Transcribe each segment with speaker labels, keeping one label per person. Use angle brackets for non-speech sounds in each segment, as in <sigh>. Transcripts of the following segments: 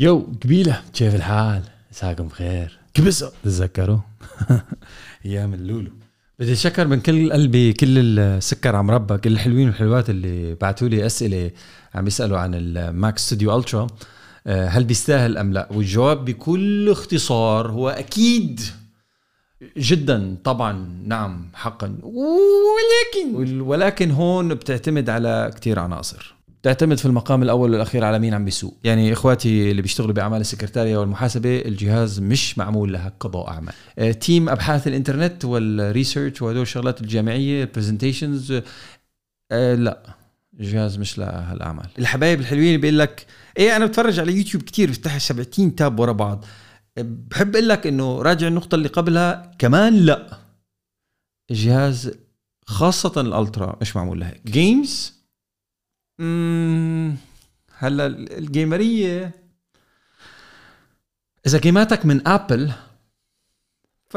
Speaker 1: Yo قبيلة. كيف الحال؟ عساكم بخير. كبسة تتذكروا؟ <laughs> أيام اللولو. بدي اتشكر من كل قلبي كل السكر عم ربى كل الحلوين والحلوات اللي بعثوا لي أسئلة عم يسألوا عن ال Mac Studio Ultra هل بيستاهل أم لا؟ والجواب بكل اختصار هو أكيد جدا. طبعا نعم حقا. ولكن ولكن هون بتعتمد على كتير عناصر. تعتمد في المقام الأول والأخير على مين عم بيسوق. يعني إخواتي اللي بيشتغلوا بأعمال السكرتارية والمحاسبة الجهاز مش معمول لها قضاء أعمال. آه، team أبحاث الإنترنت وال research وهدول الشغلات الجامعية ال presentations آه لا الجهاز مش لهالأعمال. الحبايب الحلوين اللي بيقول لك إيه أنا بتفرج على يوتيوب كتير بفتح 70 tab ورا بعض. بحب أقول لك إنه راجع النقطة اللي قبلها كمان لا. الجهاز خاصة ال Ultra مش معمول لهيك. games هلا الجيمرية. إذا جيماتك من Apple ف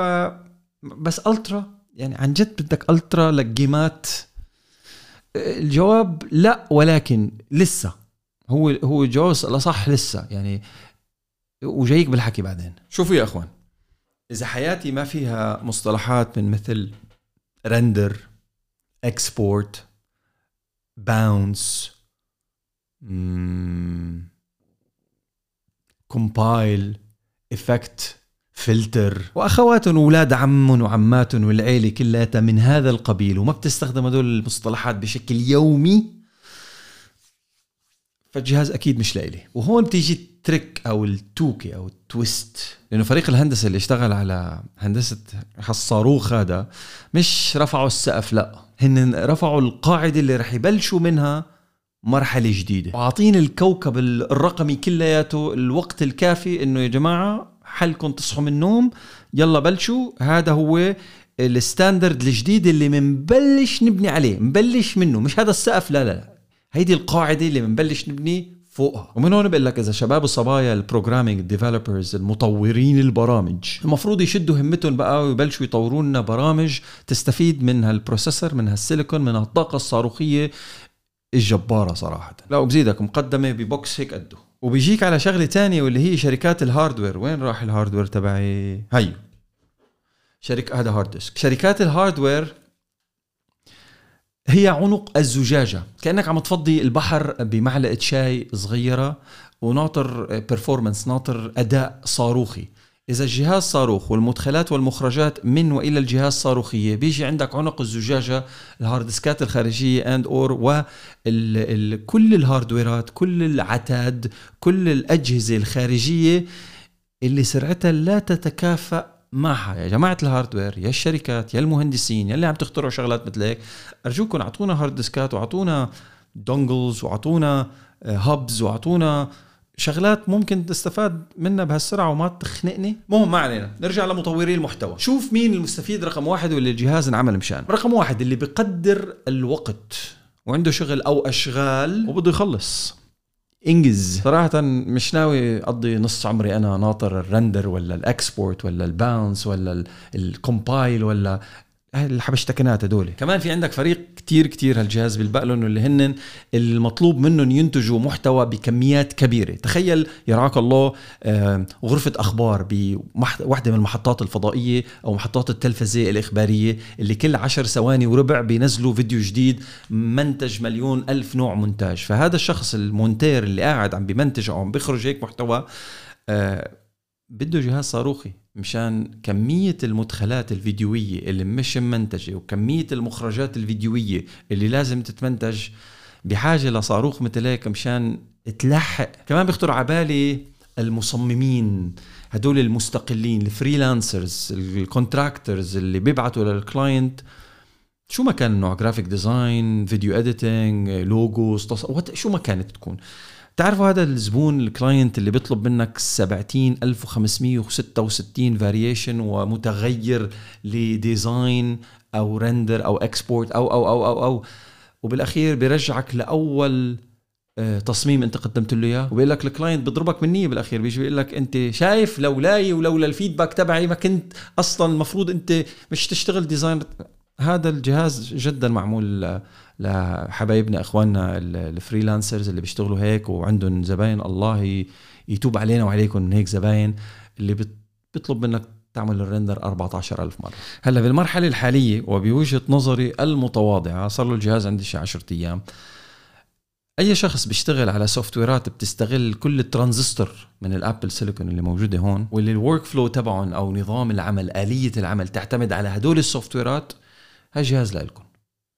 Speaker 1: بس Ultra يعني عن جد بدك الترا لل game ات. الجواب لا ولكن لسه. هو هو جوز الأصح لسه يعني وجايك بالحكي بعدين. شوفوا يا أخوان إذا حياتي ما فيها مصطلحات من مثل render export bounce compile effect filter واخواتهم وأولاد عمهم وعماتهم والعيلة كلها من هذا القبيل وما بتستخدم هدول المصطلحات بشكل يومي. فالجهاز أكيد مش لإلي. وهون بتيجي ال trick أو التوكي أو ال twist. لأنه فريق الهندسة اللي اشتغل على هندسة هالصاروخ هذا مش رفعوا السقف لا. هن رفعوا القاعدة اللي رح يبلشوا منها مرحلة جديدة. وعاطين الكوكب الرقمي كلياته الوقت الكافي إنه يا جماعة حلكم تصحوا من النوم يلا بلشوا. هذا هو ال standard الجديد اللي منبلش نبني عليه منبلش منه. مش هذا السقف لا لا لا. هيدي القاعدة اللي منبلش نبني فوقها. ومن هون بقول لك إذا شباب الصبايا ال programming developers المطورين البرامج. المفروض يشدوا همتهم بقى ويبلشوا يطوروا لنا برامج تستفيد من هال processor من هالسيليكون من هالطاقه الصاروخية. الجبارة صراحة. لا وبزيدك مقدمة ب box هيك قده. وبيجيك على شغلة تانية واللي هي شركات ال hardware. وين راح ال hardware تبعي؟ هيو شركة هذا hard disk شركات ال hardware هي عنق الزجاجة. كأنك عم تفضي البحر بمعلقة شاي صغيرة وناطر performance ناطر أداء صاروخي. إذا الجهاز صاروخ والمدخلات والمخرجات من وإلى الجهاز صاروخية بيجي عندك عنق الزجاجة ال hard ديسكات الخارجية and or وكل الهاردويرات كل العتاد كل الأجهزة الخارجية اللي سرعتها لا تتكافأ معها. يا جماعة ال hardware يا الشركات يا المهندسين يا اللي عم تخترعوا شغلات مثل هيك أرجوكم أعطونا hard ديسكات وأعطونا dongles وأعطونا hubs وأعطونا شغلات ممكن تستفاد منها بهالسرعة وما تخنقني. المهم ما علينا. نرجع لمطوري المحتوى. شوف مين المستفيد رقم واحد واللي الجهاز انعمل مشان. رقم واحد اللي بيقدر الوقت وعنده شغل أو أشغال. وبده يخلص. إنجز. صراحة مش ناوي أقضي نص عمري أنا ناطر ال render ولا ال export ولا ال bounce ولا ال compile ولا الحبشتكنات هدول. كمان في عندك فريق كتير كتير هالجهاز بيلبق لهم اللي هن المطلوب منهم ينتجوا محتوى بكميات كبيرة. تخيل يرعاك الله غرفة أخبار بوحدة من المحطات الفضائية أو محطات التلفزة الإخبارية اللي كل عشر ثواني وربع بينزلوا فيديو جديد منتج مليون ألف نوع مونتاج. فهذا الشخص المونتير اللي قاعد عم بمنتج أو عم بيخرج هيك محتوى آه، بده جهاز صاروخي. مشان كمية المدخلات الفيديوية اللي مش منتجة وكمية المخرجات الفيديوية اللي لازم تتمنتج بحاجة لصاروخ مثل هيك مشان تلحق. كمان بيخطر على بالي المصممين هدول المستقلين ال freelancers ال contractors اللي بيبعتوا لل client شو ما كان نوع graphic design video editing logos شو ما كانت تكون. تعرفوا هذا الزبون ال client اللي بيطلب منك 70566 variation ومتغير ل design أو render أو export أو أو أو أو أو. وبالأخير بيرجعك لأول آه، تصميم أنت قدمت له إياه. وبيقول لك ال client بيضربك مني بالأخير. بيجي بيقول لك أنت شايف لولاي ولولا ال feedback تبعي ما كنت أصلا المفروض أنت مش تشتغل design هذا الجهاز جدا معمول لحبايبنا إخواننا ال freelancers اللي بيشتغلوا هيك وعندهم زباين. الله يتوب علينا وعليكم من هيك زباين اللي بيطلب منك تعمل ال render 14000 مرة. هلأ بالمرحلة الحالية وبوجهة نظري المتواضعة صار له الجهاز عندي شي 10 أيام. أي شخص بيشتغل على soft ويرات بتستغل كل الترانزستور من ال Apple silicon اللي موجودة هون واللي ال workflow تبعهم أو نظام العمل آلية العمل تعتمد على هدول ال soft ويرات هالجهاز لكم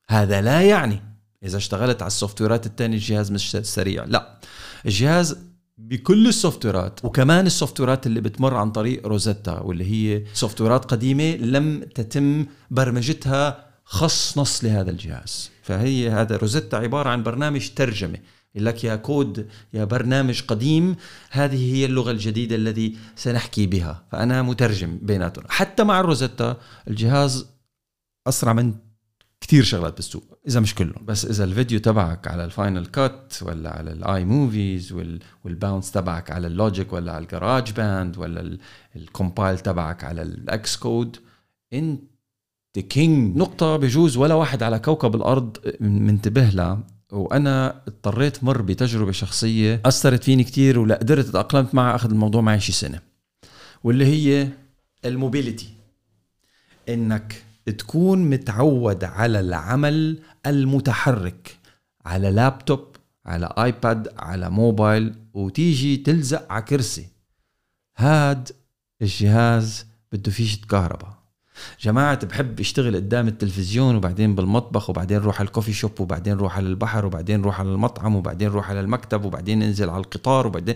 Speaker 1: هذا لا يعني إذا اشتغلت على ال soft ويرات الثانية الجهاز مش سريع لا. الجهاز بكل ال soft ويرات وكمان ال soft ويرات اللي بتمر عن طريق Rosetta واللي هي soft ويرات قديمة لم تتم برمجتها خص نص لهذا الجهاز. فهي هذا Rosetta عبارة عن برنامج ترجمة. يقول لك يا كود يا برنامج قديم هذه هي اللغة الجديدة الذي سنحكي بها. فأنا مترجم بيناتهم حتى مع ال Rosetta الجهاز أسرع من كثير شغلات بالسوق إذا مش كلهم بس إذا الفيديو تبعك على ال Final Cut ولا على ال iMovies وال bounce تبعك على ال Logic ولا على ال GarageBand ولا ال compile تبعك على ال Xcode أنت king نقطة بجوز ولا واحد على كوكب الأرض منتبه لها وأنا اضطريت مر بتجربة شخصية أثرت فيني كثير ولا قدرت أتأقلمت معها أخذ الموضوع معي شي سنة واللي هي ال mobility. إنك تكون متعود على العمل المتحرك على لابتوب على آيباد على موبايل وتيجي تلزق على كرسي. هاد الجهاز بده فيشة كهرباء. جماعة بحب اشتغل قدام التلفزيون وبعدين بالمطبخ وبعدين روح على الكوفي شوب وبعدين روح على البحر وبعدين روح على المطعم وبعدين روح على المكتب وبعدين انزل على القطار وبعدين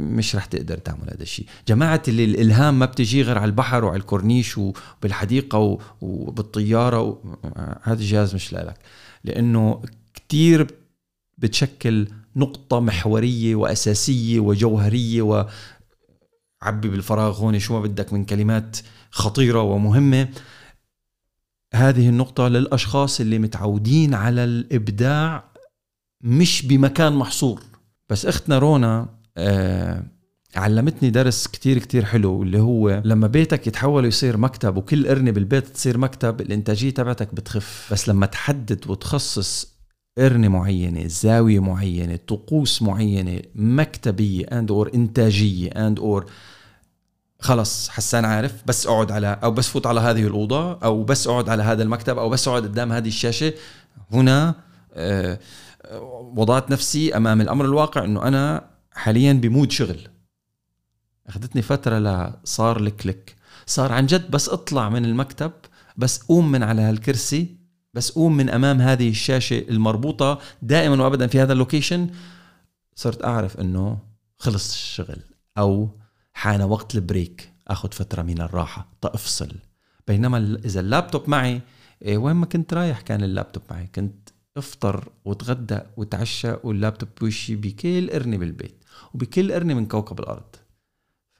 Speaker 1: مش رح تقدر تعمل هذا الشيء جماعة اللي الإلهام ما بتجي غير على البحر وعلى الكورنيش وبالحديقة وبالطيارة و... هذا الجهاز مش لك لأنه كتير بتشكل نقطة محورية وأساسية وجوهرية و عبي بالفراغ هون شو ما بدك من كلمات خطيرة ومهمة. هذه النقطة للأشخاص اللي متعودين على الإبداع مش بمكان محصور. بس أختنا رونا آه علمتني درس كتير كتير حلو اللي هو لما بيتك يتحول يصير مكتب وكل قرنة بالبيت تصير مكتب الإنتاجية تبعتك بتخف. بس لما تحدد وتخصص قرنة معينة زاوية معينة طقوس معينة مكتبية and or إنتاجية and or خلص حسان عارف بس أقعد على أو بس فوت على هذه الأوضة أو بس أقعد على هذا المكتب أو بس أقعد قدام هذه الشاشة. هنا آه، وضعت نفسي أمام الأمر الواقع إنه أنا حاليا ب mood شغل. أخذتني فترة لصار ال click صار عن جد بس أطلع من المكتب بس قوم من على هالكرسي بس قوم من أمام هذه الشاشة المربوطة دائما وابدا في هذا ال location. صرت أعرف إنه خلص الشغل أو حان وقت ال break. أخذ فترة من الراحة تافصل بينما إذا اللابتوب معي إيه وين ما كنت رايح كان اللابتوب معي. كنت أفطر وتغدى وتعشى واللابتوب بوشي بكل قرنه بالبيت وبكل قرنه من كوكب الأرض.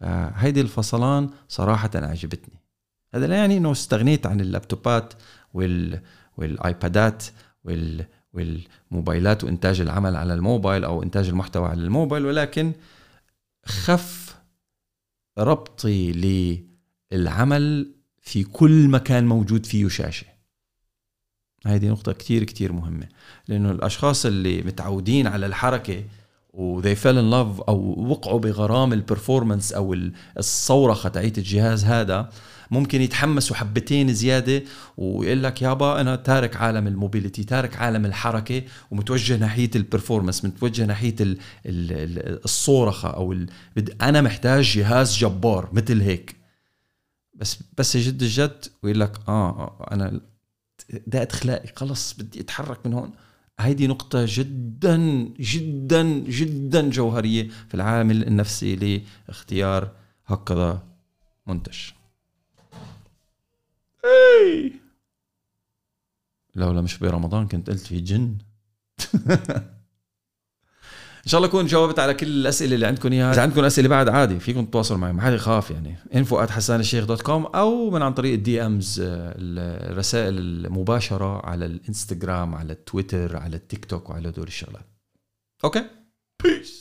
Speaker 1: فهيدي الفصلان صراحة عجبتني. هذا لا يعني إنه استغنيت عن اللابتوبات وال والآيبادات وال والموبايلات وإنتاج العمل على الموبايل أو إنتاج المحتوى على الموبايل ولكن خف ربطي للعمل في كل مكان موجود فيه شاشة. هذه نقطة كتير كتير مهمة لأنه الأشخاص اللي متعودين على الحركة و they fell in love أو وقعوا بغرام ال performance أو الصورخة تاعيت الجهاز هذا ممكن يتحمسوا حبتين زيادة ويقول لك يابا أنا تارك عالم ال mobility تارك عالم الحركة ومتوجه ناحية ال performance متوجه ناحية ال ال الصورخة أو ال أنا محتاج جهاز جبار مثل هيك. بس بس يجد الجد ويقول لك آه, آه أنا ده اخلاقي خلص بدي أتحرك من هون. هيدي نقطة جدا جدا جدا جوهرية في العامل النفسي لاختيار هكذا منتج. إي. لولا مش برمضان كنت قلت في جن. <laughs> إن شاء الله اكون جاوبت على كل الأسئلة اللي عندكم إياها. إذا عندكم أسئلة بعد عادي فيكم تتواصلوا معي. ما حدا يخاف يعني. info حسان الشيخ dot com أو من عن طريق ال DMs الرسائل المباشرة على الإنستغرام على التويتر على التيك توك وعلى دول الشغلات. أوكي؟ بيس